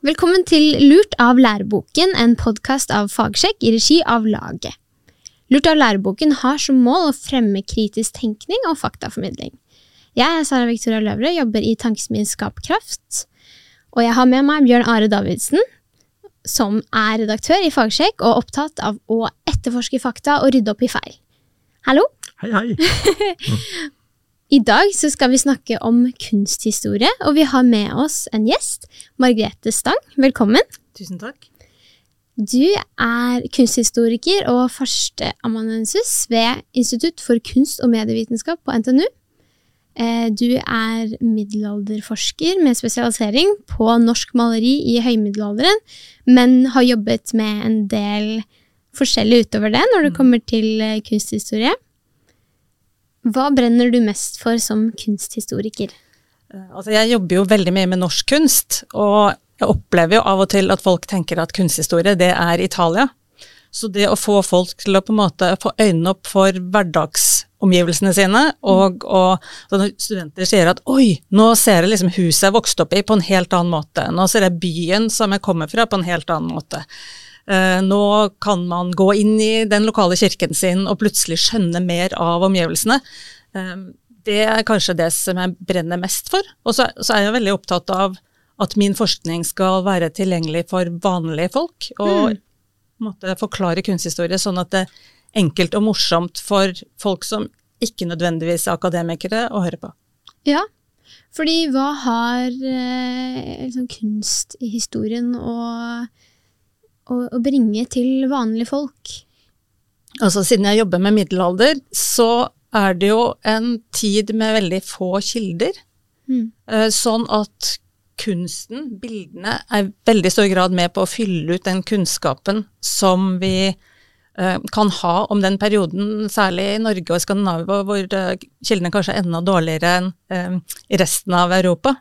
Velkommen til Lurt av læreboken, en podkast av Fagsjekk i regi av Laget. Lurt av læreboken har som mål å fremme kritisk tenkning og faktaformidling. Jeg er Sara Victoria Løvre, jobber i Tankesmien Skapkraft. Og jeg har med meg Bjørn Are Davidsen, som er redaktør i Fagsjekk og opptatt av å etterforske fakta og rydde opp i feil. Hallo! Hei, hei. I dag så skal vi snakke om kunsthistorie, og vi har med oss en gjest, Margrethe Stang. Velkommen. Tusen takk. Du er kunsthistoriker og førsteamanuensis ved Institutt for kunst- og medievitenskap på NTNU. Eh, Du er middelalderforsker med spesialisering på norsk maleri i høymiddelalderen, men har jobbet med en del forskjellig utover det når det kommer til eh, kunsthistorie. Hva brenner du mest for som kunsthistoriker? Eh, Altså, jeg jobber jo veldig mye med norsk kunst, og jeg opplever jo av og til at folk tenker at kunsthistorie, det er Italia. Så det å få folk til å på en måte få øynene opp for hverdagsomgivelsene sine, og, og når studenter sier at oi, nå ser jeg liksom huset jeg vokste opp i på en helt annen måte, nå ser jeg byen som jeg kommer fra på en helt annen måte. Eh, nå kan man gå inn i den lokale kirken sin og plutselig skjønne mer av omgivelsene. Eh, det er kanskje det som jeg brenner mest for. Og så, er jeg veldig opptatt av at min forskning skal være tilgjengelig for vanlige folk, og Mm. måtte forklare kunsthistorie sånn at det er enkelt og morsomt for folk som ikke nødvendigvis er akademikere å høre på. Ja, fordi hva har eh, liksom kunst i historien å, å, bringe til vanlige folk? Altså Siden jeg jobber med middelalder, så er det jo en tid med veldig få kilder. Mm. Eh, Sånn at kunsten, bildene, er veldig stor grad med på å fylle ut den kunnskapen som vi eh, kan ha om den perioden, særlig i Norge og Skandinavia, hvor eh, kildene kanskje er enda dårligere enn eh, i resten av Europa.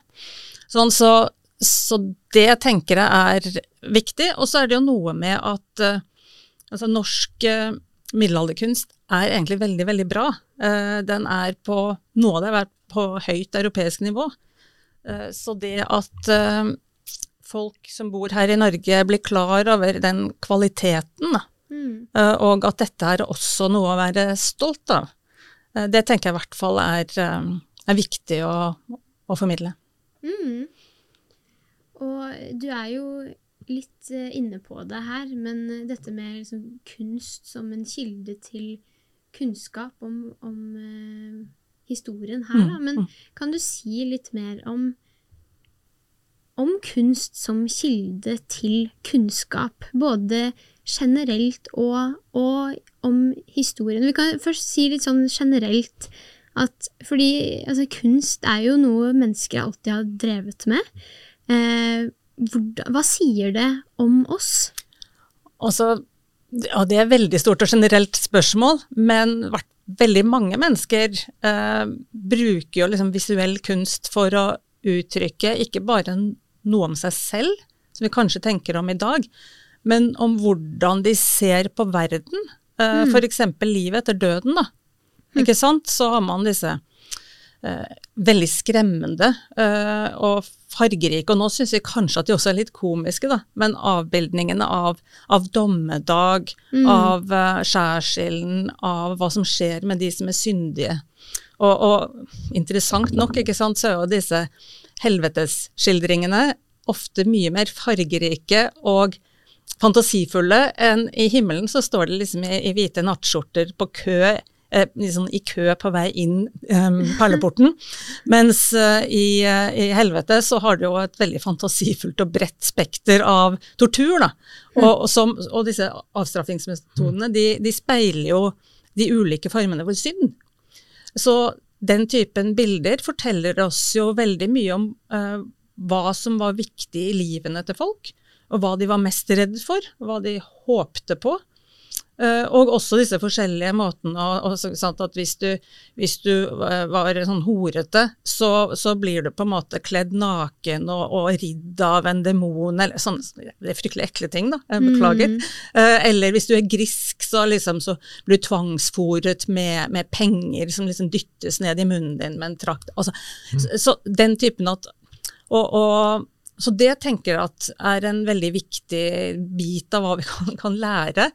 Sånn, så, så det tenker jeg er viktig. Og så er det jo noe med at eh, altså norsk eh, middelalderkunst er egentlig veldig, veldig bra. Eh, den er på Noe av det har vært på høyt europeisk nivå. Så det at folk som bor her i Norge blir klar over den kvaliteten, Mm. og at dette er også noe å være stolt av, det tenker jeg i hvert fall er, er viktig å, å formidle. Mm. Og du er jo litt eh, inne på det her, men eh, dette med liksom kunst som en kilde til kunnskap om, om eh, historien her, da. Mm, Men mm. kan du si litt mer om om kunst som kilde til kunnskap, både generelt og, og om historien. Vi kan først si litt sånn generelt at fordi altså, kunst er jo noe mennesker alltid har drevet med. Eh, hva sier det om oss? Også, og det er veldig stort og generelt spørsmål, men veldig mange mennesker eh, bruker jo liksom visuell kunst for å uttrykke ikke bare noe om seg selv, som vi kanskje tenker om i dag, men om hvordan de ser på verden. Eh, Mm. Eksempel livet etter døden, da. Ikke sant? Så har man disse veldig skremmende eh, og fargerike, og nå syns vi kanskje at de også er litt komiske, da, men avbildningene av, av dommedag, Mm. av uh, skjærsilden, av hva som skjer med de som er syndige. Og, og interessant nok, ikke sant, så er jo disse helvetesskildringene ofte mye mer fargerike og fantasifulle enn i himmelen så står det liksom i, i hvite nattskjorter på kø, eh, liksom i kø på vei inn um, perleporten. Mens eh, i, eh, i helvete så har du jo et veldig fantasifullt og bredt spekter av tortur, da. Og, og, som, og disse avstraffingsmetodene, de, de speiler jo de ulike formene for synd. Så den typen bilder forteller oss jo veldig mye om eh, hva som var viktig i livene til folk, og hva de var mest redd for, hva de håpte på. Eh, og også disse forskjellige måtene og, og, sant, at hvis du, hvis du eh, var sånn horete, så, så blir du på en måte kledd naken og, og ridd av en demon, eller sånne det er fryktelig ekle ting, da, jeg beklager. Mm. eller hvis du er grisk, så, liksom, så blir du tvangsfòret med, med penger som liksom dyttes ned i munnen din med en trakt. Altså, så, så den typen at og, og så det tenker jeg at er en veldig viktig bit av hva vi kan, kan lære.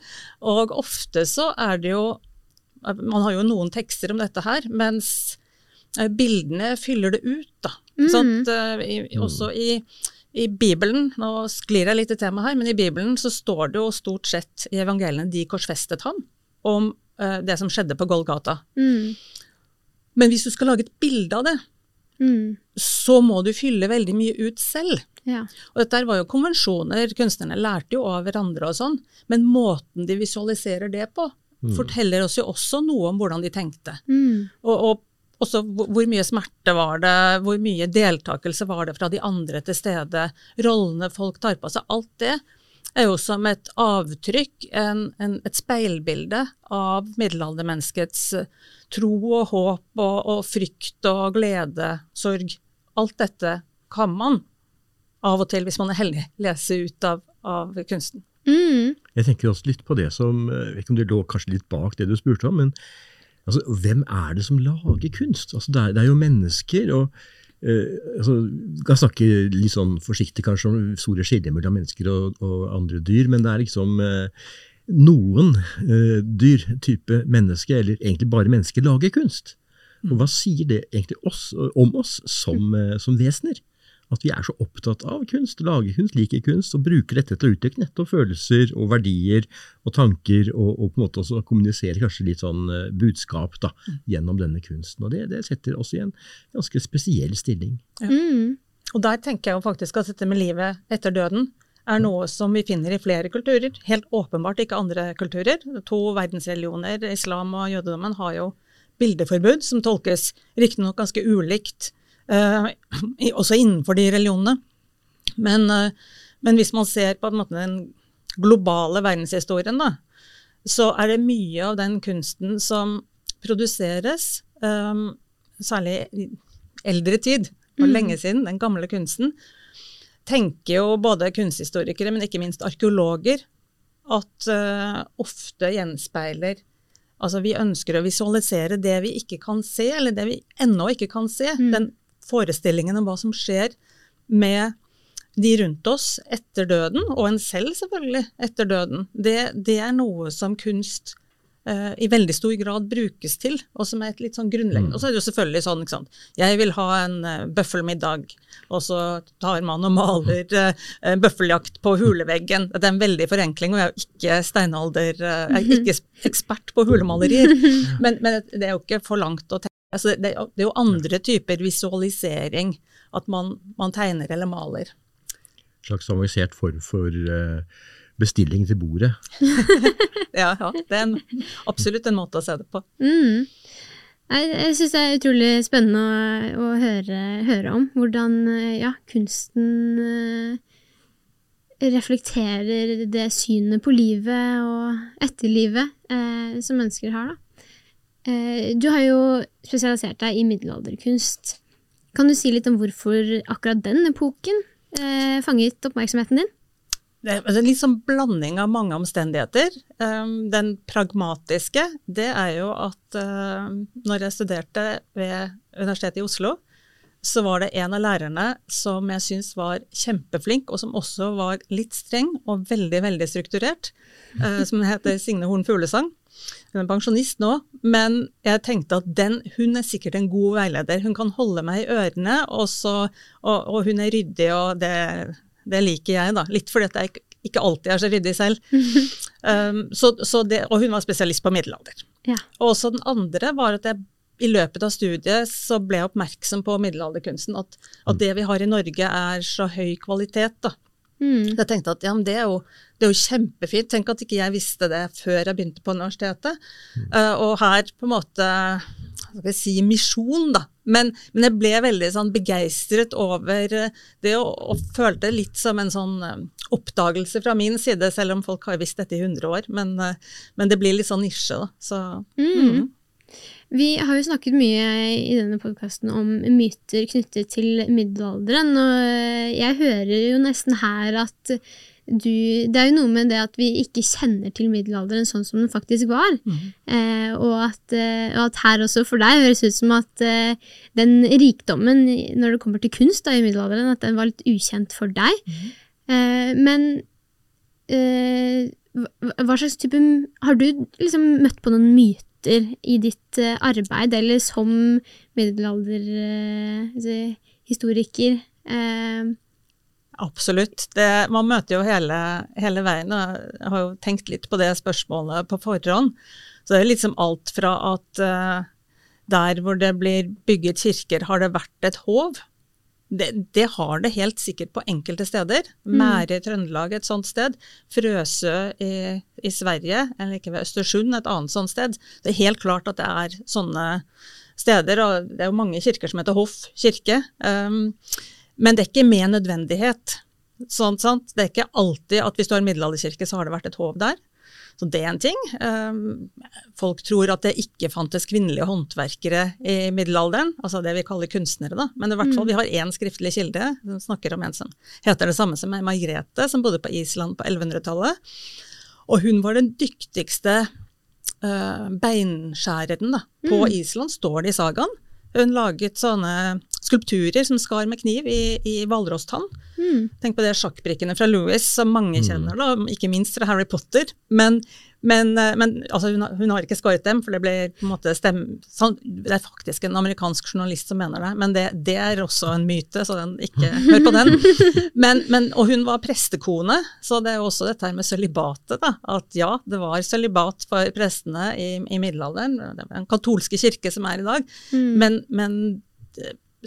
Og ofte så er det jo Man har jo noen tekster om dette her, mens eh, bildene fyller det ut, da. Mm. Sånn at, eh, i, også i, i Bibelen, nå sklir jeg litt i temaet her, men i Bibelen så står det jo stort sett i evangeliene 'de korsfestet ham', om uh, det som skjedde på Golgata. Mm. Men hvis du skal lage et bilde av det, Mm. så må du fylle veldig mye ut selv. Ja. Og dette var jo konvensjoner, kunstnerne lærte jo av hverandre og sånn, men måten de visualiserer det på, forteller oss jo også noe om hvordan de tenkte. Mm. Og, og også hvor, hvor mye smerte var det, hvor mye deltakelse var det fra de andre til stede, rollene folk tar på seg. Alt det er jo som et avtrykk, en, en, et speilbilde av middelaldermenneskets eh, tro og håp og, og frykt og glede, sorg. Alt dette kan man av og til, hvis man er heldig, lese ut av, av kunsten. Mm. Jeg tenker også litt på det som eh, Jeg vet ikke om det lå kanskje litt bak det du spurte om, men altså, hvem er det som lager kunst? Altså, det, er, det er jo mennesker. og uh, altså, Jeg kan snakke litt sånn forsiktig kanskje om store skiller mellom mennesker og, og andre dyr, men det er liksom uh, noen uh, dyr, type menneske, eller egentlig bare mennesker, lager kunst. Og hva sier det egentlig oss, om oss som, som vesener? At vi er så opptatt av kunst, lager kunst, liker kunst, og bruker dette til å uttrykke nettopp følelser og verdier og tanker, og, og på en måte også kommunisere kanskje litt sånn eh, budskap da, gjennom denne kunsten. Og det, det setter oss i en ganske spesiell stilling. Mm. Og der tenker jeg jo faktisk at dette med livet etter døden er noe som vi finner i flere kulturer. Helt åpenbart ikke andre kulturer. To verdensreligioner, islam og jødedommen, har jo bildeforbud som tolkes riktignok ganske ulikt, også innenfor de religionene. Men, eh, men hvis man ser på en måte den globale verdenshistorien, da, så er det mye av den kunsten som produseres, um, særlig i eldre tid, for lenge siden, den gamle kunsten, tenker jo både kunsthistorikere, men ikke minst arkeologer, at uh, ofte gjenspeiler Altså vi ønsker å visualisere det vi ikke kan se, eller det vi ennå ikke kan se. Den forestillingen om hva som skjer med de rundt oss etter døden, og en selv selvfølgelig etter døden. Det, det er noe som kunst eh, i veldig stor grad brukes til, og som er et litt sånn grunnleggende. Og så er det jo selvfølgelig sånn, ikke sant. Jeg vil ha en uh, bøffelmiddag, og så tar man og maler uh, bøffeljakt på huleveggen. Det er en veldig forenkling, og jeg er jo ikke steinalder, uh, jeg er ikke ekspert på hulemalerier. Men, men det er jo ikke for langt å tenke. Altså, det, er jo- det er jo andre typer visualisering, at man, man tegner eller maler. En slags avansert form for eh, bestilling til bordet. Ja, ja, det er en, absolutt en måte å se det på. Mm. Jeg, jeg syns det er utrolig spennende å, å høre, høre om hvordan eh, ja, kunsten eh, reflekterer det synet på livet og etterlivet eh, som mennesker har. Da. Eh, du har jo spesialisert deg i middelalderkunst. Kan du si litt om hvorfor akkurat den epoken eh, fanget oppmerksomheten din? Det er en litt sånn blanding av mange omstendigheter. Um, den pragmatiske, det er jo at uh, når jeg studerte ved Universitetet i Oslo, så var det en av lærerne som jeg syns var kjempeflink, og som også var litt streng og veldig, veldig strukturert, som heter Signe Horn Fuglesang. Hun er pensjonist nå, men jeg tenkte at den, hun er sikkert en god veileder. Hun kan holde meg i ørene, og, så, og, og hun er ryddig, og det, det liker jeg, da. Litt fordi at jeg ikke, ikke alltid er så ryddig selv. Um, så, så det, og hun var spesialist på middelalder. Ja. Og også den andre var at jeg i løpet av studiet så ble jeg oppmerksom på middelalderkunsten. At, at det vi har i Norge er så høy kvalitet. da. Mm. Jeg tenkte at ja, men det er, jo, det er jo kjempefint. Tenk at ikke jeg visste det før jeg begynte på universitetet. Uh, og her på en måte hva skal jeg si, misjon, da. Men, men jeg ble veldig sånn begeistret over eh, det, og, og følte det litt som en sånn eh, oppdagelse fra min side, selv om folk har visst dette i 100 år. Men, uh, men det blir litt sånn nisje, da. Så Mm. Vi har jo snakket mye i denne podkasten om myter knyttet til middelalderen, og jeg hører jo nesten her at du Det er jo noe med det at vi ikke kjenner til middelalderen sånn som den faktisk var. Mm. Eh, og, at, eh, og, at, her også for deg høres ut som at eh, den rikdommen når det kommer til kunst da, i middelalderen, at den var litt ukjent for deg. Mm. men eh, hva slags type Har du liksom møtt på noen myter i ditt uh, arbeid, eller som middelalderhistoriker? Uh, uh, Absolutt. Det, man møter jo hele, hele, veien. Jeg har jo tenkt litt på det spørsmålet på forhånd. Så det er liksom alt fra at der hvor det blir bygget kirker, har det vært et hov? Det, det, har det helt sikkert på enkelte steder. Mm. Mære i Trøndelag et sånt sted. Frøsø i, i, Sverige, eller ikke ved Østersund et annet sånt sted. Det er helt klart at det er sånne steder, og det er jo mange kirker som heter Hoff kirke. Um, men det er ikke med nødvendighet. Sånn, sant? Det er ikke alltid at hvis du har en middelalderkirke, så har det vært et hov der. Så det er en ting. Ehm, folk tror at det ikke fantes kvinnelige håndverkere i middelalderen, altså det vi kaller kunstnere, da. Men i hvert fall, mm. vi har én skriftlig kilde som snakker om en som heter det samme som Margrethe, som bodde på Island på 1100-tallet. Og hun var den dyktigste uh, beinskjæreren da. på mm. Island, står det i sagaen. Hun laget sånne skulpturer som skar med kniv i, i hvalrosstann. Mm. Tenk på det sjakkbrikkene fra Louis, som mange mm. kjenner, da, ikke minst fra Harry Potter. Men, men, eh, men altså, hun, hun, har ikke skåret dem, for det ble på en måte stem, sånn, Det er faktisk en amerikansk journalist som mener det, men det, det er også en myte, så den, ikke hør på den. Men, men, og hun var prestekone, så det er jo også dette her med sølibatet. da, At ja, det var sølibat for prestene i, i middelalderen. Det var den katolske kirke som er i dag. Mm. men, men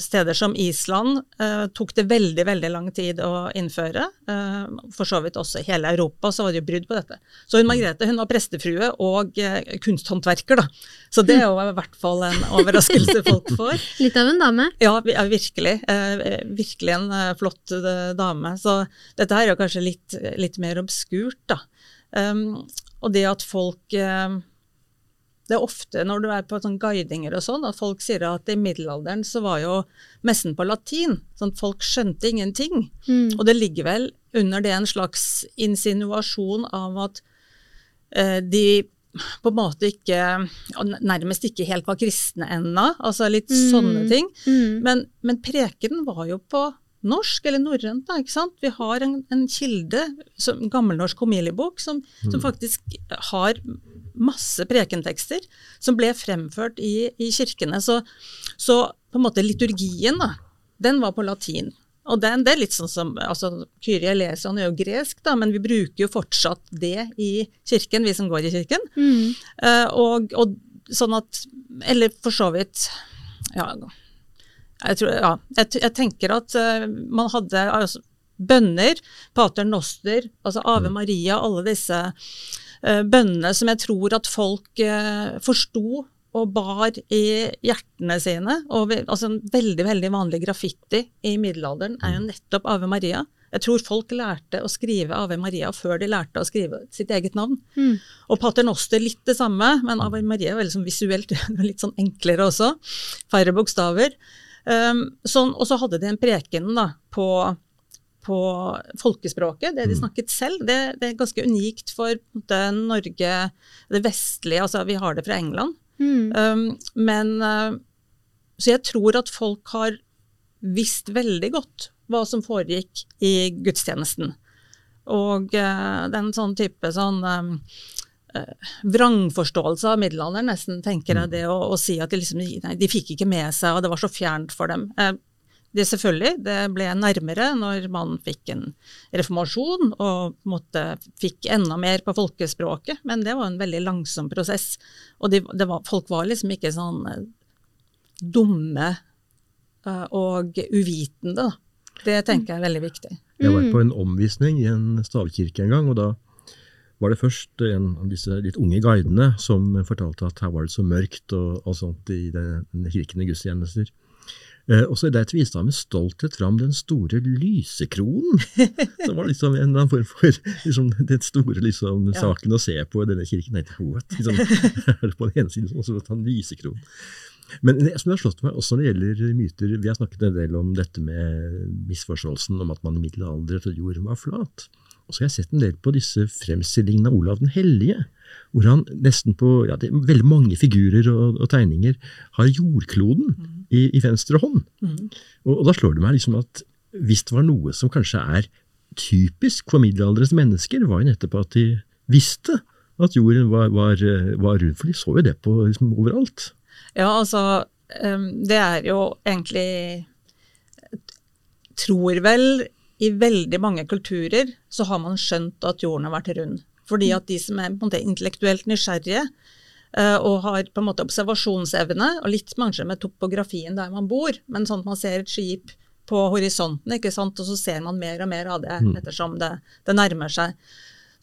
steder som Island eh, tok det veldig veldig lang tid å innføre. Eh, for så vidt også i hele Europa så var det jo brudd på dette. Så hun Margrethe hun var prestefrue og eh, kunsthåndverker, da. Så det er jo i hvert fall en overraskelse folk får. Litt av en dame? Ja, ja virkelig. virkelig en flott dame. Så dette her er jo kanskje litt, litt mer obskurt, da. Um, og det at folk det er ofte når du er på sånn guidinger og sånn, at folk sier at i middelalderen så var jo messen på latin. sånn at Folk skjønte ingenting. Mm. Og det ligger vel under det en slags insinuasjon av at eh, de på en måte ikke Nærmest ikke helt var kristne ennå. Altså litt mm. sånne ting. Mm. Men, men prekenen var jo på norsk eller norrønt. da, ikke sant? Vi har en, en kilde, som, gammelnorsk homiliebok, som, mm. som, faktisk har masse prekentekster som ble fremført i, i kirkene. Så, så, på en måte liturgien, da, den var på latin. Og den, det er litt sånn som altså, Kyrie leser, han er jo gresk, da, men vi bruker jo fortsatt det i kirken, vi som går i kirken. Mm. Uh, og, og, sånn at Eller for så vidt ja, jeg, tror, ja, jeg, jeg tenker at uh, man hadde altså, bønner, pater noster, altså Ave mm. Maria, alle disse uh, bønnene som jeg tror at folk uh, forsto og bar i hjertene sine. Og altså En veldig veldig vanlig graffiti i middelalderen er jo mm. nettopp Ave Maria. Jeg tror folk lærte å skrive Ave Maria før de lærte å skrive sitt eget navn. Mm. Og Pater Noster litt det samme, men Ave Maria er veldig sånn visuelt litt sånn enklere også. Færre bokstaver. Um, sånn, og så hadde de en preken da, på, på folkespråket, det de mm. snakket selv. Det, det er ganske unikt for det Norge, det vestlige, altså vi har det fra England. Mm. Um, men uh, Så jeg tror at folk har visst veldig godt hva som foregikk i gudstjenesten. Og uh, den sånn type sånn um, vrangforståelse av middelalderen, nesten, tenker jeg mm. det, å, å si at de, liksom, nei, de fikk ikke med seg, og det var så fjernt for dem. Uh, det selvfølgelig, det ble nærmere når man fikk en reformasjon og måtte, fikk enda mer på folkespråket, men det var en veldig langsom prosess. Og de, var, folk var liksom ikke sånn uh, dumme og uvitende. Det tenker jeg er veldig viktig. Jeg var på en omvisning i en stavkirke en gang, og da var det først en av disse litt unge guidene som fortalte at her var det så mørkt og, og sånt i den kirken i gudstjenester. Eh, og så der viste han med stolthet fram den store lysekronen. Det var liksom en eller annen form for liksom, den store liksom, Ja. saken å se på i denne kirken. Nei, what? Liksom, på den ene siden sånn, så han en lysekron. Men det som har slått meg også når det gjelder myter Vi har snakket en del om dette med misforståelsen om at man i middelalderen trodde jorden var flat. Og så har jeg sett en del på disse fremstillingene av Olav den hellige, hvor han nesten på ja, det er veldig mange figurer og, og tegninger har jordkloden i, i venstre hånd. Mm. Og, og da slår det meg liksom at hvis det var noe som kanskje er typisk for middelalderens mennesker, var jo nettopp at de visste at jorden var, var, var rund, for de så jo det på liksom, overalt. Ja, altså Det er jo egentlig Tror vel i veldig mange kulturer så har man skjønt at jorden har vært rund. Fordi at de som er på en måte intellektuelt nysgjerrige og har på en måte observasjonsevne, og litt kanskje med topografien der man bor, men sånn at man ser et skip på horisonten, ikke sant? og så ser man mer og mer av det ettersom det, det nærmer seg.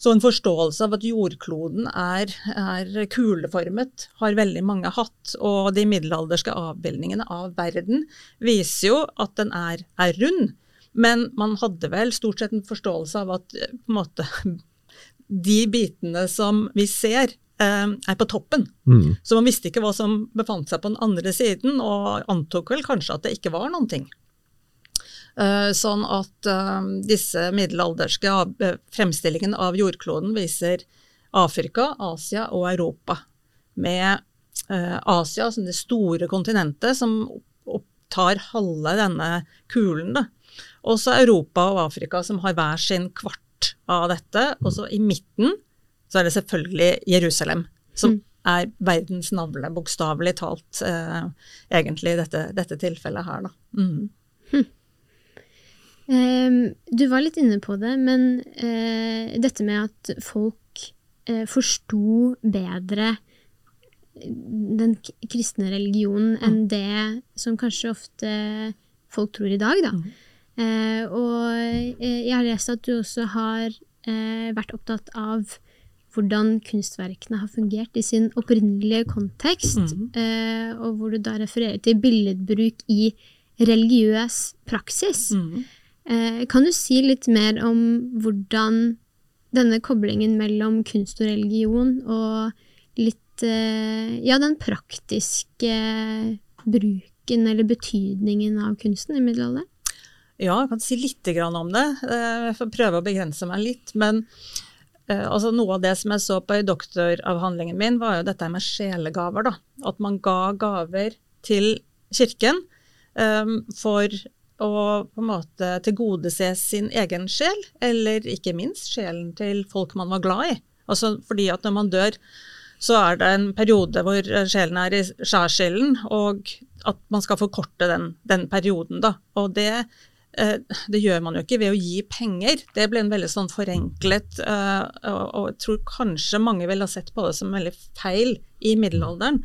Så en forståelse av at jordkloden er, er kuleformet, har veldig mange hatt. Og de middelalderske avbildningene av verden viser jo at den er, er rund. Men man hadde vel stort sett en forståelse av at eh, måte, de bitene som vi ser, eh, er på toppen. Mm. Så man visste ikke hva som befant seg på den andre siden, og antok vel kanskje at det ikke var noen ting. Eh, Sånn at eh, disse middelalderske eh, fremstillingene av jordkloden viser Afrika, Asia og Europa. Med eh, Asia som det store kontinentet som opptar halve denne kulen. Da. Og Europa og Afrika som har hver sin kvart av dette. Og så i midten så er det selvfølgelig Jerusalem, som er verdens navle, bokstavelig talt, eh, egentlig i dette, dette tilfellet her, da. Mm. Ehm, du var litt inne på det, men eh, dette med at folk eh, forsto bedre den k- kristne religionen enn det som kanskje ofte folk tror i dag, da. Eh, og eh, jeg har lest at du også har eh, vært opptatt av hvordan kunstverkene har fungert i sin opprinnelige kontekst, mm. eh, og hvor du da refererer til billedbruk i religiøs praksis. Mm. Eh, kan du si litt mer om hvordan denne koblingen mellom kunst og religion, og litt eh, Ja, den praktiske bruken eller betydningen av kunsten i middelalderen? Ja, jeg kan si litt grann om det. Eh, Jeg får prøve å begrense meg litt. Men altså noe av det som jeg så på i doktoravhandlingen min, var jo dette med sjelegaver. Da. At man ga gaver til kirken um, for å på en måte tilgodese sin egen sjel, eller ikke minst sjelen til folk man var glad i. Altså fordi at når man dør, så er det en periode hvor eh, sjelen er i skjærsilden, og at man skal forkorte den, den perioden. Da. Og det, eh, det gjør man jo ikke ved å gi penger. Det ble en veldig sånn forenklet, eh, og, jeg tror kanskje mange ville ha sett på det som veldig feil i middelalderen.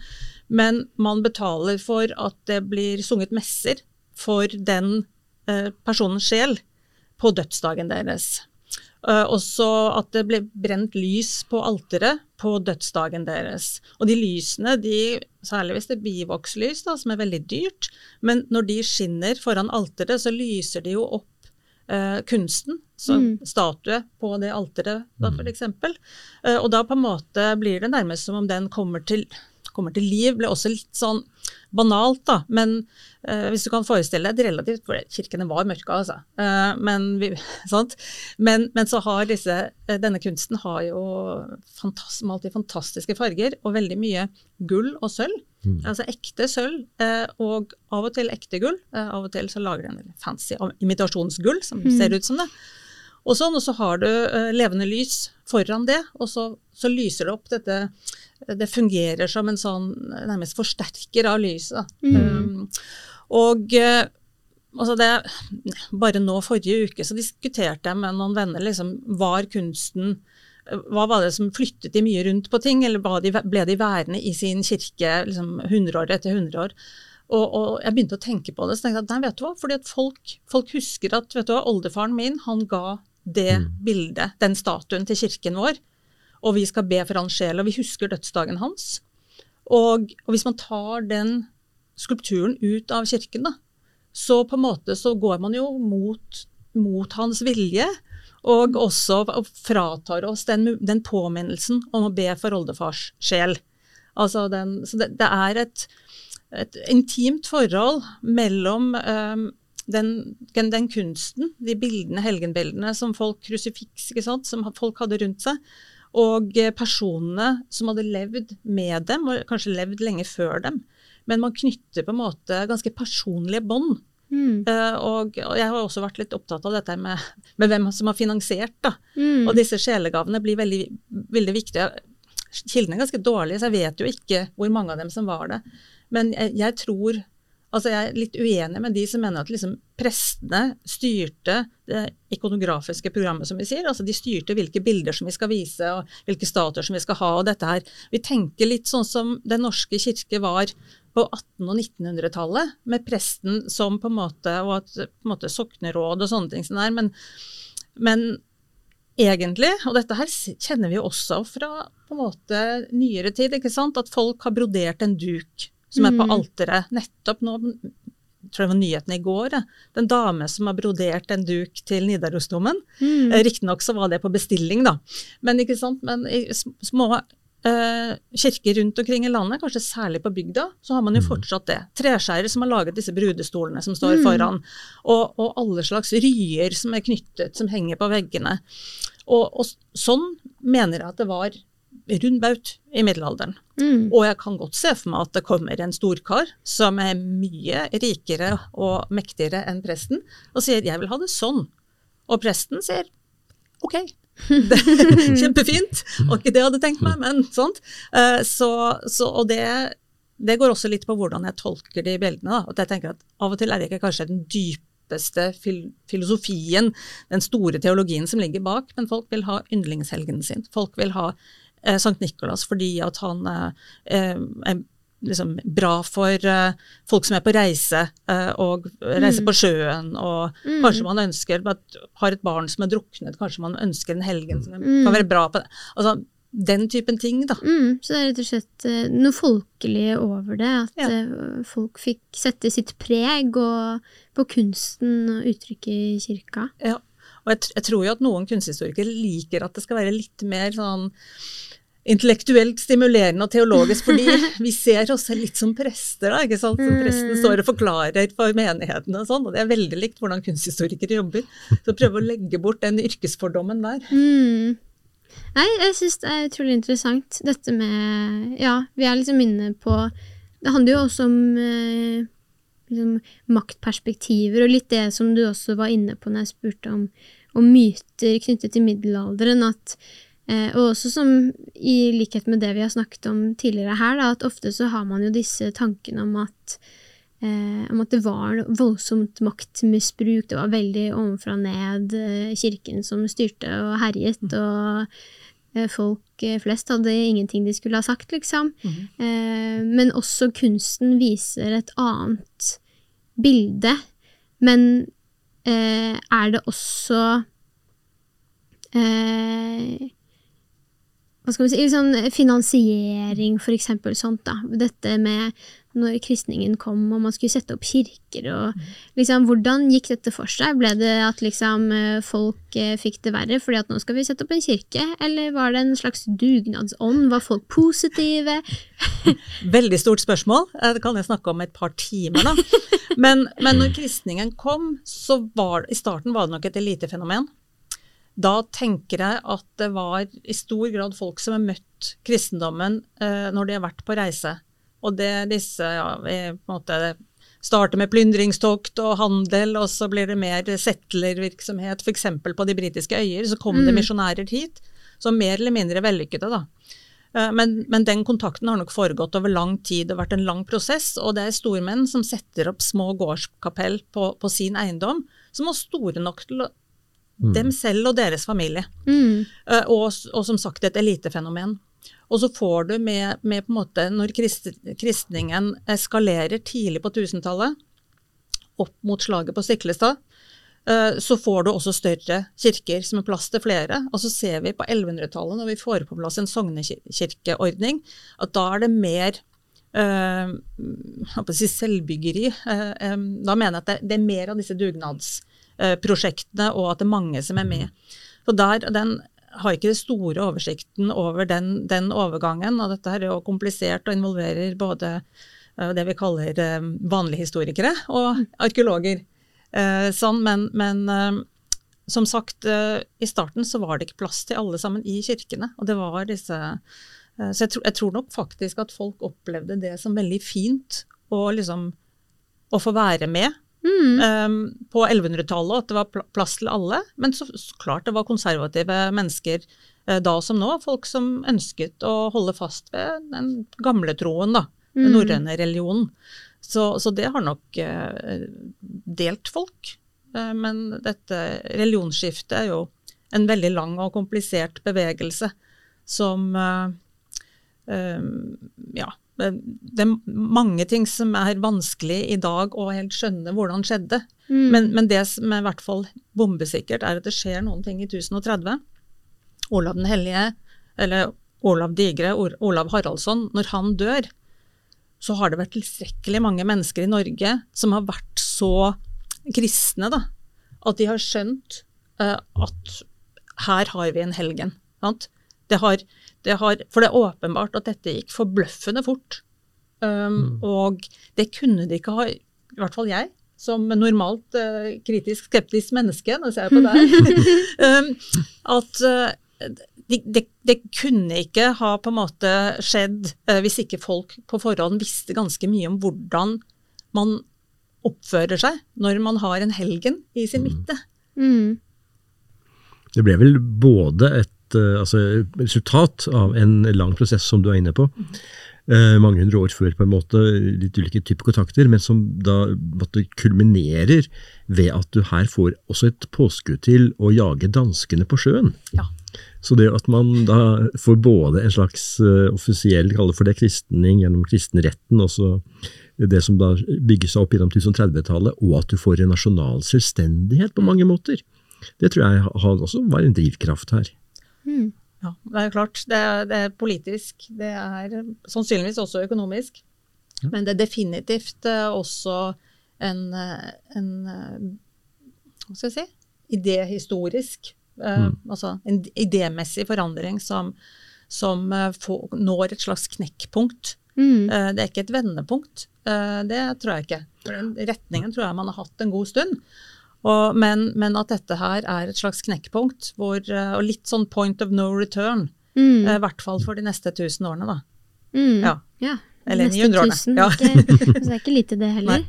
Men man betaler for at det blir sunget messer for den eh, personens sjel på dødsdagen deres. Også at det ble brent lys på alteret på dødsdagen deres. Og de lysene, de, særlig hvis det er bivokslys, da, som er veldig dyrt, men når de skinner foran alteret, så lyser de jo opp eh, kunsten. Så Mm. statue på det alteret, da, for eksempel. Eh, og da på en måte blir det nærmest som om den kommer til, kommer til liv. Ble også litt sånn banalt, da. Men uh, hvis du kan forestille deg et relativt For kirkene var mørke, altså. Uh, men, vi, sant? Men, men så har disse uh, Denne kunsten har jo fantast, malt i fantastiske farger, og veldig mye gull og sølv. Altså ekte sølv, og av og til ekte gull. Av og til så lager de en fancy imitasjonsgull som ser ut som det. Og sånn, og så har du eh, levende lys foran det, og så, så lyser det opp dette Det fungerer som en sånn nærmest forsterker av lyset. Mm. Um, og eh, altså det, bare nå forrige uke så diskuterte jeg med noen venner liksom, var kunsten hva var det som flyttet de mye rundt på ting, eller ble de værende i sin kirke liksom, 100 år etter 100 år? Og, og jeg begynte å tenke på det, så tenkte jeg at nei, vet du hva, fordi at folk, folk husker at vet du hva, oldefaren min han ga det bildet, den statuen, til kirken vår, og vi skal be for hans sjel, og vi husker dødsdagen hans. Og, og hvis man tar den skulpturen ut av kirken, da, så på en måte så går man jo mot, mot hans vilje. Og også fratar oss den, den, påminnelsen om å be for oldefars sjel. Altså den, så det, det er et, et, intimt forhold mellom um, den, den, kunsten, de bildene, helgenbildene som folk krusifiks, som folk hadde rundt seg, og personene som hadde levd med dem, og kanskje levd lenge før dem. Men man knytter på en måte ganske personlige bånd. Mm. Uh, og, og, jeg har også vært litt opptatt av dette med, med hvem som har finansiert. da. Mm. Og disse sjelegavene blir veldig, veldig viktige. Kildene er ganske dårlige, så jeg vet jo ikke hvor mange av dem som var det. Men jeg, jeg tror Altså Jeg er litt uenig med de som mener at liksom prestene styrte det ikonografiske programmet, som vi sier. Altså De styrte hvilke bilder som vi skal vise, og hvilke statuer som vi skal ha. og dette her. Vi tenker litt sånn som Den norske kirke var på 1800- og 1900-tallet, med presten som på en måte, og at på en måte sokneråd og sånne ting som der. Men, men egentlig, og dette her kjenner vi også fra på en måte nyere tid, ikke sant, at folk har brodert en duk som er på mm. alteret. Nettopp nå tror jeg var nyheten i går. Den dame som har brodert en duk til Nidarosdomen. Mm. Eh, riktignok så var det på bestilling, da. Men ikke sant, men i små eh, kirker rundt omkring i landet, kanskje særlig på bygda, så har man jo mm. fortsatt det. Treskjærer som har laget disse brudestolene som står mm. foran, og, og, alle slags ryer som er knyttet, som henger på veggene. Og, og sånn mener jeg at det var rundbaut i middelalderen. Mm. Og jeg kan godt se for meg at det kommer en storkar som er mye rikere og mektigere enn presten, og sier 'jeg vil ha det sånn'. Og presten sier 'ok'. Kjempefint. Og ikke det jeg hadde tenkt meg, men sånt. Eh, så, så, og det, det, går også litt på hvordan jeg tolker de bildene. Da. At jeg tenker at Av og til er det ikke kanskje den dypeste fil filosofien, den store teologien som ligger bak, men folk vil ha yndlingshelgenen sin. Folk vil ha eh, Sankt Nikolas fordi at han eh, er liksom bra for eh, folk som er på reise, uh, og reiser mm. på sjøen, og mm. kanskje man ønsker at har et barn som er druknet, kanskje man ønsker en helgen som mm. kan være bra på det. Altså, den typen ting, da. Mm, så det er rett og slett uh, noe folkelig over det, at ja. folk fikk sette sitt preg og, på kunsten og uttrykket i kirka. Ja, og jeg, jeg tror jo at noen kunsthistorikere liker at det skal være litt mer sånn intellektuelt stimulerende og teologisk, fordi vi ser oss litt som prester. da, ikke sant? Presten mm. står og forklarer for menighetene og sånn, og det er veldig likt hvordan kunsthistorikere jobber. Så prøve å legge bort den yrkesfordommen der. Mm. Nei, jeg syns det er utrolig interessant, dette med Ja, vi er liksom inne på Det handler jo også om eh, liksom, maktperspektiver, og litt det som du også var inne på når jeg spurte om, om myter knyttet til middelalderen. at Eh, og også som i likhet med det vi har snakket om tidligere her, da, at ofte så har man jo disse tankene om at, eh, om at det var voldsomt maktmisbruk, det var veldig ovenfra og ned, eh, kirken som styrte og herjet, mm. og folk eh, flest hadde ingenting de skulle ha sagt, liksom. Mm. men også kunsten viser et annet bilde. Men er det også Eh, hva skal vi si, sånn finansiering, for eksempel sånt, da. Dette med når kristningen kom og man skulle sette opp kirker og liksom, Hvordan gikk dette for seg? Ble det at liksom folk eh, fikk det verre fordi at nå skal vi sette opp en kirke, eller var det en slags dugnadsånd? Var folk positive? Veldig stort spørsmål. Eh, det kan jeg snakke om et par timer, da. Men, men når kristningen kom, så var i starten var det nok et elitefenomen. Da tenker jeg at det var i stor grad folk som har møtt kristendommen eh, når de har vært på reise. Og det disse ja, vi, på en måte starter med plyndringstokt og handel, og så blir det mer settlervirksomhet, f.eks. på de britiske øyer. Så kom mm. det misjonærer hit, som mer eller mindre vellykkede, da. Eh, men, men, den kontakten har nok foregått over lang tid og vært en lang prosess. Og det er stormenn som setter opp små gårdskapell på, på sin eiendom, som er store nok til Mm. Dem selv og deres familie. Mm. Uh, og, og, som sagt et elitefenomen. Og så får du med, med på en måte, når krist, kristningen eskalerer tidlig på 1000-tallet, opp mot slaget på Stiklestad, uh, så får du også større kirker som er plass til flere. Og så ser vi på 1100-tallet, når vi får på plass en sognekirkeordning, at da er det mer uh, si selvbyggeri. Um, da mener jeg at det, er mer av disse dugnadsprosjektene, og at det er mange som er med. For der, den har ikke den store oversikten over den, den overgangen, og dette er jo komplisert og involverer både uh, det vi kaller vanlige historikere og arkeologer. sånn, men, men som sagt, i starten så var det ikke plass til alle sammen i kirkene. Og det var disse Eh, så jeg tror, jeg tror, nok faktisk at folk opplevde det som veldig fint å, liksom, å få være med. Mm. Um, på 1100-tallet, at det var plass til alle. Men så, så, klart det var konservative mennesker uh, da som nå. Folk som ønsket å holde fast ved den gamle troen, da. Den mm. norrøne religionen. Så, så, det har nok uh, delt folk. Uh, men dette religionsskiftet er jo en veldig lang og komplisert bevegelse som Ehm, ja, det er mange ting som er vanskelig i dag å helt skjønne hvordan skjedde. Mm. Men, men, det som er i hvert fall bombesikkert, er at det skjer noen ting i 1030. Olav den hellige, eller Olav Digre, Olav Haraldsson, når han dør, så har det vært tilstrekkelig mange mennesker i Norge som har vært så kristne da, at de har skjønt uh, at her har vi en helgen. Sant? Det har, det har, for det er åpenbart at dette gikk forbløffende fort. Um, mm. Og det kunne de ikke ha, i hvert fall jeg, som normalt uh, kritisk skeptisk menneske, nå ser jeg på deg, um, at uh, det de, de kunne ikke ha på en måte skjedd uh, hvis ikke folk på forhånd visste ganske mye om hvordan man oppfører seg når man har en helgen i sin mm. midte. Mm. Det ble vel både et Eh, altså, resultat av en lang prosess, som du er inne på. Eh, mange hundre år før, på en måte, litt ulike typer kontakter, men som da kulminerer ved at du her får også et påskudd til å jage danskene på sjøen. Ja. Så det at man da får både en slags uh, offisiell, kaller for det, kristning gjennom kristenretten, også det som da bygger seg opp gjennom 1030-tallet, og at du får en nasjonal selvstendighet på mange måter, det tror jeg også var en drivkraft her. Mm. Ja, det er klart. Det er, det er, politisk. Det er sannsynligvis også økonomisk. Mm. Men det er definitivt uh, også en, uh, en uh, Hva skal jeg si? Idéhistorisk. Mm. Altså en idémessig forandring som, som får, når et slags knekkpunkt. Mm. det er ikke et vendepunkt. det tror jeg ikke. Den retningen tror jeg man har hatt en god stund. Og, men, men, at dette her er et slags knekkpunkt, hvor, eh, og litt sånn point of no return. Mm. Eh, I hvert fall for de neste 1000 årene, da. Mm. Ja. ja. Eller 900 årene. Ja. Ikke, det er ikke lite, det heller.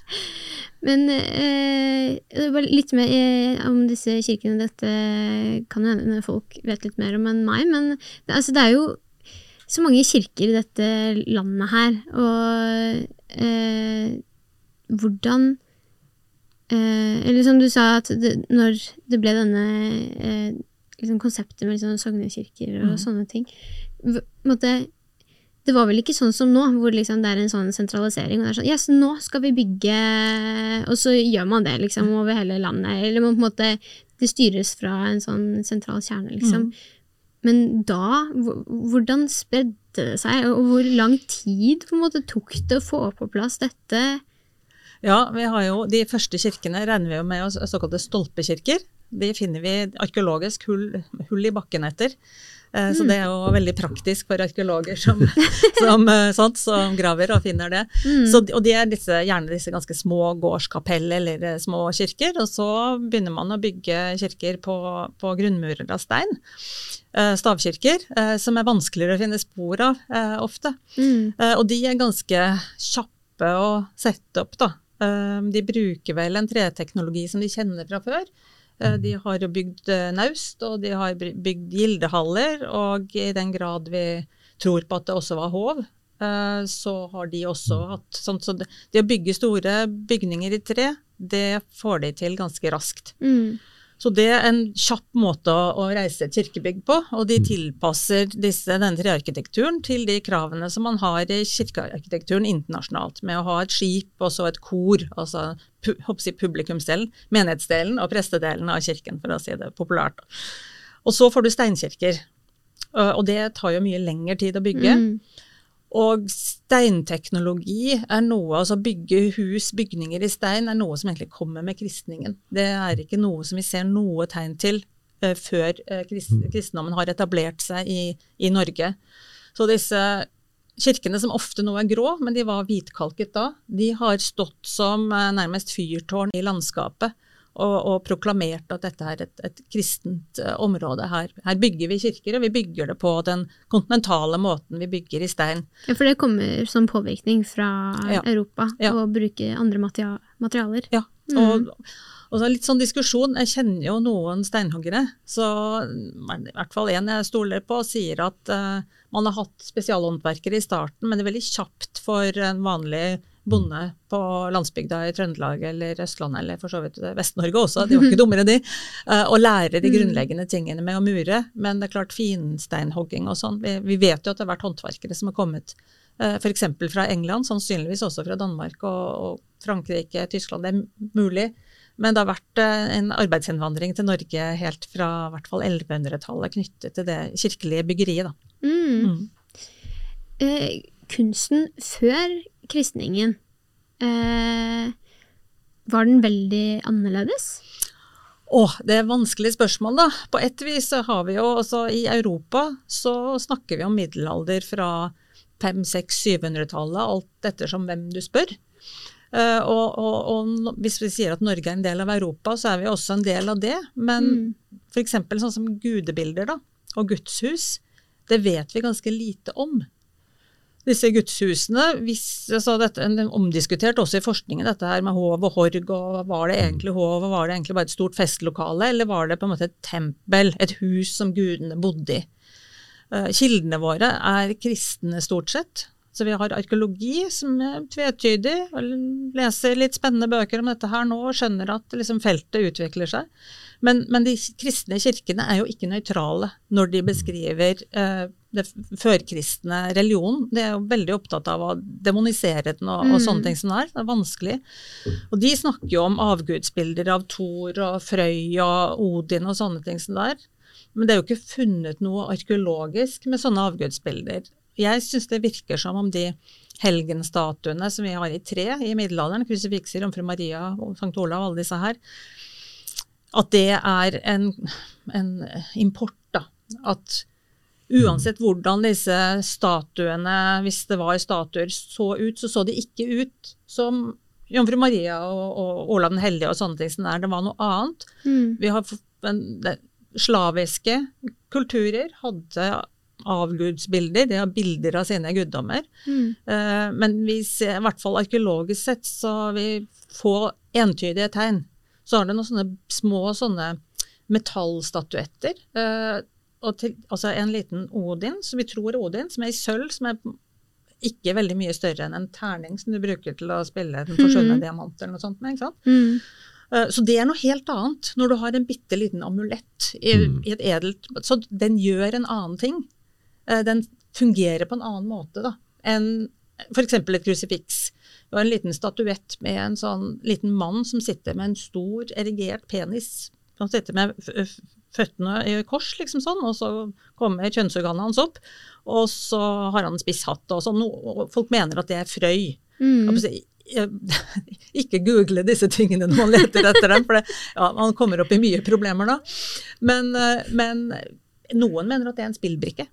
men eh, litt mer eh, om disse kirkene. Dette kan jo hende folk vet litt mer om enn meg, men altså, det er jo så mange kirker i dette landet her, og eh, hvordan eh, Eller som du sa, at det, når det ble denne eh, liksom konseptet med liksom sognekirker og mm. sånne ting måtte, Det var vel ikke sånn som nå, hvor liksom det er en sånn sentralisering. og det er sånn, yes, nå skal vi bygge Og så gjør man det liksom mm. over hele landet. Eller man på en måte Det styres fra en sånn sentral kjerne, liksom. Mm. Men da, hvordan spredde det seg, og hvor lang tid på en måte tok det å få på plass dette? Ja, vi har jo de første kirkene regner vi jo med oss såkalte stolpekirker. De finner vi arkeologisk hull, hull i bakken etter. Eh, så det er jo veldig praktisk for arkeologer som, som, eh, sånt, som graver og finner det. Mm. Så, og de er disse, gjerne disse ganske små gårdskapell eller eh, små kirker. Og så begynner man å bygge kirker på, på grunnmurer av stein. Stavkirker, som er vanskeligere å finne spor av ofte. Mm. Og de er ganske kjappe å sette opp, da. Ehm, de bruker vel en treteknologi som de kjenner fra før. Eh, de har jo bygd eh, naust, og de har bygd gildehaller. Og i den grad vi tror på at det også var hov, eh, så har de også hatt sånn så det, å bygge store bygninger i tre, det får de til ganske raskt. Mm. Så det er en kjapp måte å, reise et kirkebygg på, og de mm. tilpasser disse, denne trearkitekturen til de kravene som man har i kirkearkitekturen internasjonalt, med å ha et skip og så et kor, altså si publikumsdelen, menighetsdelen og prestedelen av kirken, for å si det populært. Og så får du steinkirker, og det tar jo mye lengre tid å bygge. Mm. Og steinteknologi er noe, altså bygge hus, bygninger i stein, er noe som egentlig kommer med kristningen. Det er ikke noe som vi ser noe tegn til uh, før uh, krist, kristendommen har etablert seg i, i, Norge. Så disse kirkene som ofte nå er grå, men de var hvitkalket da, de har stått som uh, nærmest fyrtårn i landskapet og, og proklamert at dette er et, et kristent uh, område. Her, her, bygger vi kirker, og vi bygger det på den kontinentale måten vi bygger i stein. Ja, For det kommer som påvirkning fra ja. Europa ja. å bruke andre materialer? Ja, mm. og, og litt sånn diskusjon. Jeg kjenner jo noen steinhoggere, så i hvert fall en jeg stoler på, sier at uh, man har hatt spesialhåndverkere i starten, men det er veldig kjapt for en vanlig bonde på landsbygda i Trøndelag eller Østlandet eller for så vidt Vest-Norge også, de var ikke dummere de, og å lære de mm. grunnleggende tingene med å mure. Men det er klart finsteinhogging og sånn. Vi, vi, vet jo at det har vært håndverkere som har kommet eh, f.eks. fra England, sannsynligvis også fra Danmark og, og, Frankrike, Tyskland. Det er mulig. Men det har vært eh, en arbeidsinnvandring til Norge helt fra hvert fall 1100-tallet knyttet til det kirkelige byggeriet. Da. Mm. Mm. Eh, kunsten før kristningen, eh, var den veldig annerledes? Å, det er et vanskelig spørsmål, da. På et vis så har vi jo altså I Europa så snakker vi om middelalder fra 500-600-700-tallet, alt ettersom hvem du spør. Uh, og, og, og, hvis vi sier at Norge er en del av Europa, så er vi også en del av det. Men mm. f.eks. sånn som gudebilder da, og gudshus, det vet vi ganske lite om disse gudshusene. Hvis, altså dette er omdiskutert også i forskningen, dette her med hov og horg. og Var det egentlig hov, og var det egentlig bare et stort festlokale, eller var det på en måte et tempel, et hus som gudene bodde i? Uh, kildene våre er kristne stort sett. Så vi har arkeologi som er tvetydig, leser litt spennende bøker om dette her nå og skjønner at liksom feltet utvikler seg. Men, men, de kristne kirkene er jo ikke nøytrale når de beskriver uh, det førkristne religionen. De er jo veldig opptatt av å demonisere den og, mm. og sånne ting som det er. Det er vanskelig. Og de snakker jo om avgudsbilder av Thor og Frøy og Odin og sånne ting som det er. Men det er jo ikke funnet noe arkeologisk med sånne avgudsbilder. Jeg syns det virker som om de helgenstatuene som vi har i tre i middelalderen, krusifikser, Jomfru Maria og Sankt Olav, alle disse her, at det er en, en import, da. At Uansett hvordan disse statuene, hvis det var statuer, så ut, så så de ikke ut som Jomfru Maria og, og Olav den hellige og sånne ting som det var noe annet. Mm. Vi har en, det, Slaviske kulturer hadde avgudsbilder, de har bilder av sine guddommer. Mm. Uh, men vi ser, i hvert fall arkeologisk sett så vi får entydige tegn. Så har det noen sånne små sånne metallstatuetter. Uh, til, altså en liten Odin, som vi tror er Odin, som er i sølv, som er ikke veldig mye større enn en terning som du bruker til å spille den forsvunne mm. diamant eller noe sånt med. ikke sant? Mm. Så det er noe helt annet når du har en bitte liten amulett i, mm. i, et edelt Så den gjør en annen ting. Uh, den fungerer på en annen måte da, enn f.eks. et krusifiks. Det var en liten statuett med en sånn liten mann som sitter med en stor, erigert penis. Han sitter med føttene i kors, liksom sånn, og så kommer kjønnsorganet hans opp. Og så har han spiss hatt og sånn. Og folk mener at det er frøy. Mm. Ikke google disse tingene når man leter etter dem, for det, ja, man kommer opp i mye problemer da. Men, eh, men, noen mener at det er en spillbrikke.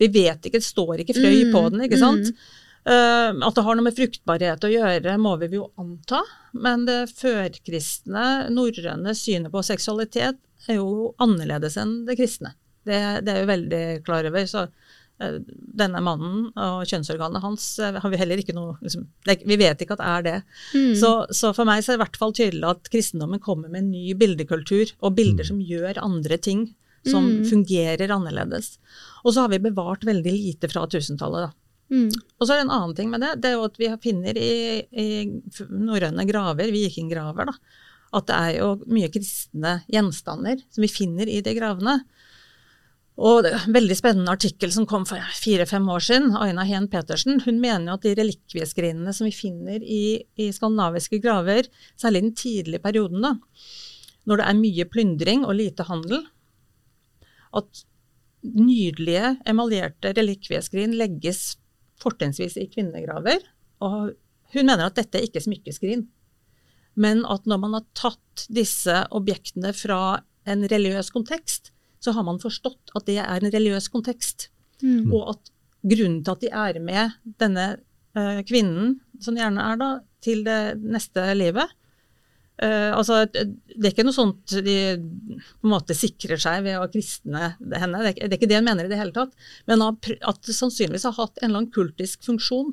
Vi vet ikke, det står ikke frøy mm. på den, ikke sant. Mm. Uh, at det har noe med fruktbarhet å gjøre, må vi jo anta. Men det førkristne, norrøne synet på seksualitet er jo annerledes enn det kristne. Det, det er jo veldig klar over. så uh, denne mannen og kjønnsorganet hans uh, har vi heller ikke noe liksom, det, Vi vet ikke at det er det. Mm. Så, så, for meg så er det i hvert fall tydelig at kristendommen kommer med en ny bildekultur, og bilder mm. som gjør andre ting, som mm. fungerer annerledes. Og så har vi bevart veldig lite fra 1000-tallet, da. Mm. Og så er det en annen ting med det. Det er jo at vi finner i, i norrøne graver, vikinggraver, da, at det er jo mye kristne gjenstander som vi finner i de gravene. Og det er en veldig spennende artikkel som kom for fire-fem år siden. Aina Heen Petersen hun mener jo at de relikvieskrinene som vi finner i, i, skandinaviske graver, særlig i den tidlige perioden, da, når det er mye plyndring og lite handel, at nydelige emaljerte relikvieskrin legges fortrinnsvis i kvinnegraver. Og hun mener at dette er ikke smykkeskrin, men at når man har tatt disse objektene fra en religiøs kontekst, så har man forstått at det er en religiøs kontekst. Mm. Og at grunnen til at de er med denne eh, kvinnen, som gjerne er da, til det neste livet eh, altså, Det er ikke noe sånt de på en måte sikrer seg ved å kristne henne, det er, ikke- det er ikke det hun mener i det hele tatt. Men at det sannsynligvis har hatt en eller annen kultisk funksjon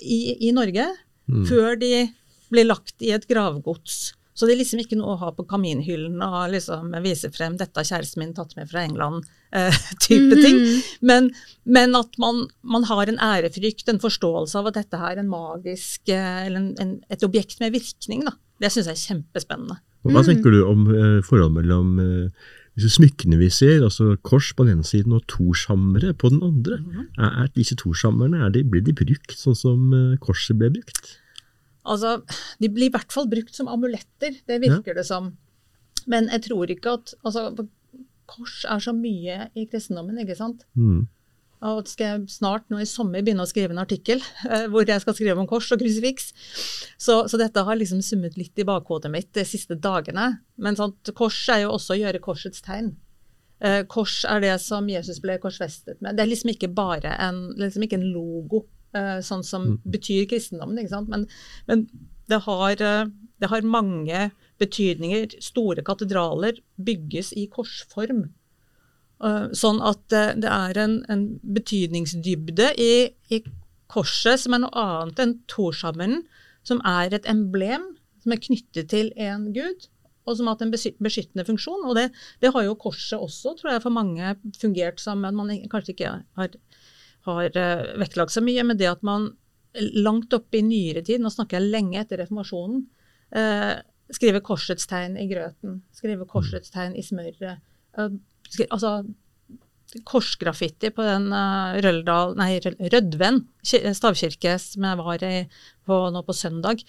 i, i Norge Mm. før de blir lagt i et gravgods. Så det er liksom ikke noe å ha på kaminhyllen og liksom vise frem 'dette har kjæresten min tatt med fra England'-type ting. Mhm. Men, men at man, man har en ærefrykt, en forståelse av at dette her er en magisk, eh, eller en, en, et objekt med virkning. Da. Det syns jeg er kjempespennende. Og Hva Mm. tenker du om eh, forholdet mellom eh, disse smykkene vi ser, altså kors på den ene siden og torshammere på den andre? Mhm. Er, er disse torshammerne, er de, blir de brukt sånn som eh, korset ble brukt? Altså, De blir i hvert fall brukt som amuletter, det virker det som. Men jeg tror ikke at altså, Kors er så mye i kristendommen, ikke sant. Mm. Og skal jeg snart nå i sommer begynne å skrive en artikkel eh, hvor jeg skal skrive om kors og krusifiks. Så, så dette har liksom summet litt i bakhodet mitt de siste dagene. Men sånt, kors er jo også å gjøre korsets tegn. Eh, kors er det som Jesus ble korsfestet med. Det er liksom ikke bare en, liksom ikke en logo, eh, sånn som betyr kristendommen, ikke sant. Men, men det, har, eh, det har mange betydninger. Store katedraler bygges i korsform. Uh, Sånn at eh, det er en, en betydningsdybde i, i korset som er noe annet enn torshammeren, som er et emblem som er knyttet til en gud, og som har hatt en beskyttende funksjon. Og det, det har jo korset også, tror jeg, for mange fungert som men man kanskje ikke har, har eh, vektlagt så mye, men det at man langt oppe i nyere tid, nå snakker jeg lenge etter reformasjonen, eh, skriver korsets tegn i grøten, skriver korsets tegn i smøret. Eh, altså korsgraffiti på den uh, Røldal, nei, Rødven stavkirke som jeg var i på, nå på søndag,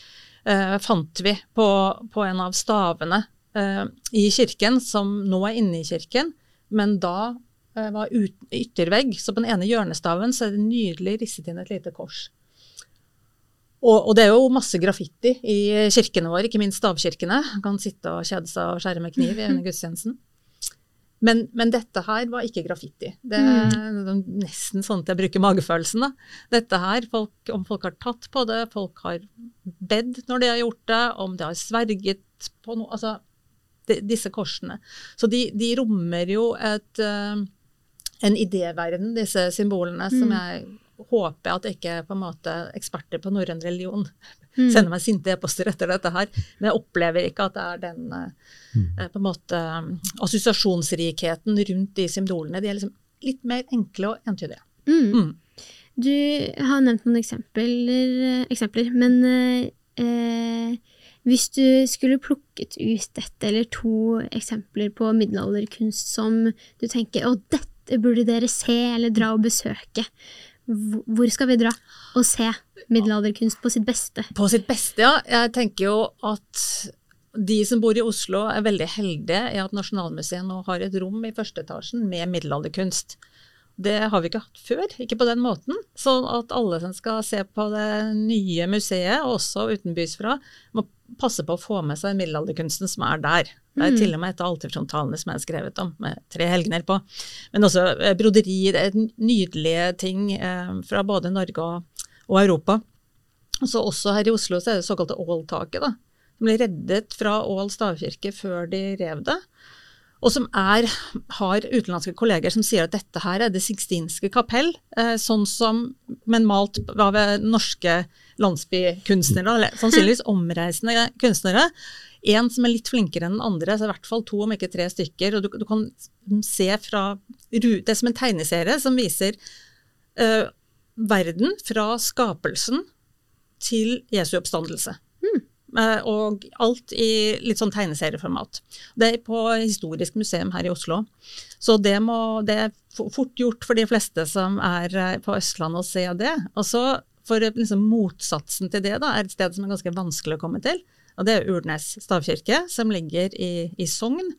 eh, fant vi på, på en av stavene eh, i kirken, som nå er inne i kirken, men da eh, var ut, yttervegg. Så på den ene hjørnestaven så er det nydelig risset inn et lite kors. Og, og det er jo masse graffiti i kirkene våre, ikke minst stavkirkene. Man kan sitte og kjede seg og skjære med kniv i under gudstjenesten. Men, men dette her var ikke graffiti. Det er nesten sånn at jeg bruker magefølelsen. da. Dette her, folk, om folk har tatt på det, folk har bedt når de har gjort det, om de har sverget på noe Altså, de, disse korsene. Så de, de rommer jo et, uh, en idéverden, disse symbolene, som jeg håper at ikke på en måte eksperter på norrøn religion Mm. sender meg sinte e-poster etter dette her. Men jeg opplever ikke at det er den mm. på en måte eh, assosiasjonsrikheten rundt de symbolene. De er liksom litt mer enkle og entydige. Mm. Mm. Du har nevnt noen eksempler, eksempler men eh, hvis du skulle plukket ut dette eller to eksempler på middelalderkunst som du tenker å, dette burde dere se eller dra og besøke, Hvor- skal vi dra og se middelalderkunst på sitt beste? På sitt beste, ja. Jeg tenker jo at de som bor i Oslo er veldig heldige i at Nasjonalmuseet nå har et rom i første etasjen med middelalderkunst. Det har vi ikke hatt før, ikke på den måten. Sånn at alle som skal se på det nye museet, også utenbys fra, må passe på å få med seg middelalderkunsten som er der. Det er til og med et av alterfrontalene som jeg har skrevet om, med tre helgener på. Men også eh, broderi, det er nydelige ting eh, fra både Norge og, og Europa. Og så også her i Oslo så er det såkalte Ål-taket, da. Som ble reddet fra Ål stavkirke før de rev det. Og som er, har utenlandske kolleger som sier at dette her er det sixtinske kapell, eh, sånn som, men malt av norske landsbykunstnere, eller sannsynligvis omreisende kunstnere. En som er litt flinkere enn den andre, så i hvert fall to, om ikke tre stykker. Og du, du kan se fra Det er som en tegneserie som viser uh, verden fra skapelsen til Jesu oppstandelse. Eh, Og alt i litt sånn tegneserieformat. Det er på Historisk museum her i Oslo. Så det, må, det er fort gjort for de fleste som er eh, på Østlandet å se det. Og så for liksom motsatsen til det da, er et sted som er ganske vanskelig å komme til. Og det er Urnes stavkirke, som ligger i, i Sogn.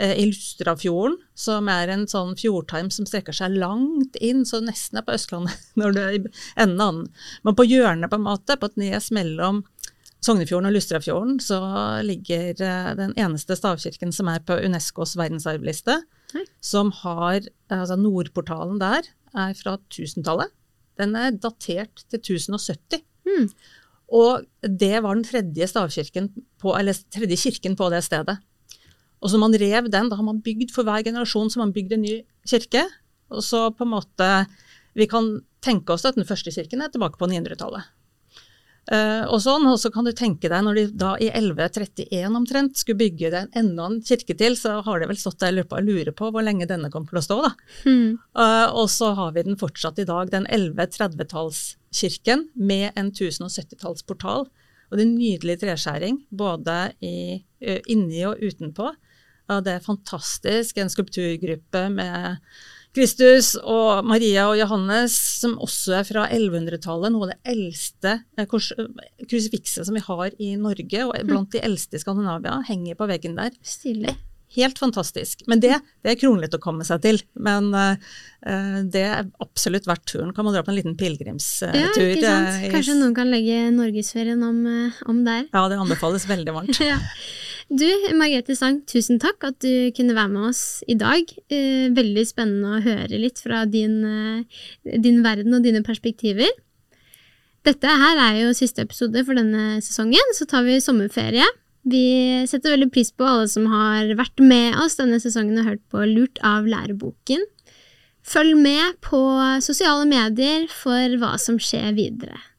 eh, i Lustrafjorden, som er en sånn fjordtarm som strekker seg langt inn, så nesten er på Østlandet når du er i enden av den. Men på hjørnet, på en måte, på et nes mellom Sognefjorden og Lustrafjorden, så ligger eh, den eneste stavkirken som er på Unescos verdensarvliste, Oi. som har Altså Nordportalen der er fra 1000-tallet. Den er datert til 1070. Mm. Og det var den tredje på, tredje kirken på det stedet. Og så man rev den, da har man bygd for hver generasjon så man bygd en ny kirke. Og så på en måte Vi kan tenke oss at den første kirken er tilbake på 900-tallet. Eh, og sånn, og så kan du tenke deg når de da i 1131 omtrent skulle bygge den enda en kirke til, så har de vel stått der og lurer på hvor lenge denne kommer til å stå, da. Mm. Uh, og så har vi den fortsatt i dag, den 1130-tallskirken med en 1070-tallsportal. Og det er nydelig treskjæring, både i, uh, inni og utenpå. Det er fantastisk, en skulpturgruppe med Kristus og Maria og Johannes, som også er fra 1100-tallet, noe av det eldste eh, eh, krusifikset som vi har i Norge, og blant de eldste i Skandinavia, henger på veggen der. Stilig. Helt fantastisk. Men det, det er kronglete å komme seg til. Men eh, eh, det er absolutt verdt turen. Kan man dra på en liten pilegrimstur. Ja, ikke sant? eh, Kanskje noen kan legge norgesferien om, eh, om der. Ja, det anbefales veldig varmt. Ja. Du, Margrethe Sang, tusen takk at du kunne være med oss i dag. Eh, veldig spennende å høre litt fra din, eh, din verden og dine perspektiver. Dette her er jo siste episode for denne sesongen, så tar vi sommerferie. Vi setter veldig pris på alle som har vært med oss denne sesongen og hørt på Lurt av læreboken. Følg med på sosiale medier for hva som skjer videre.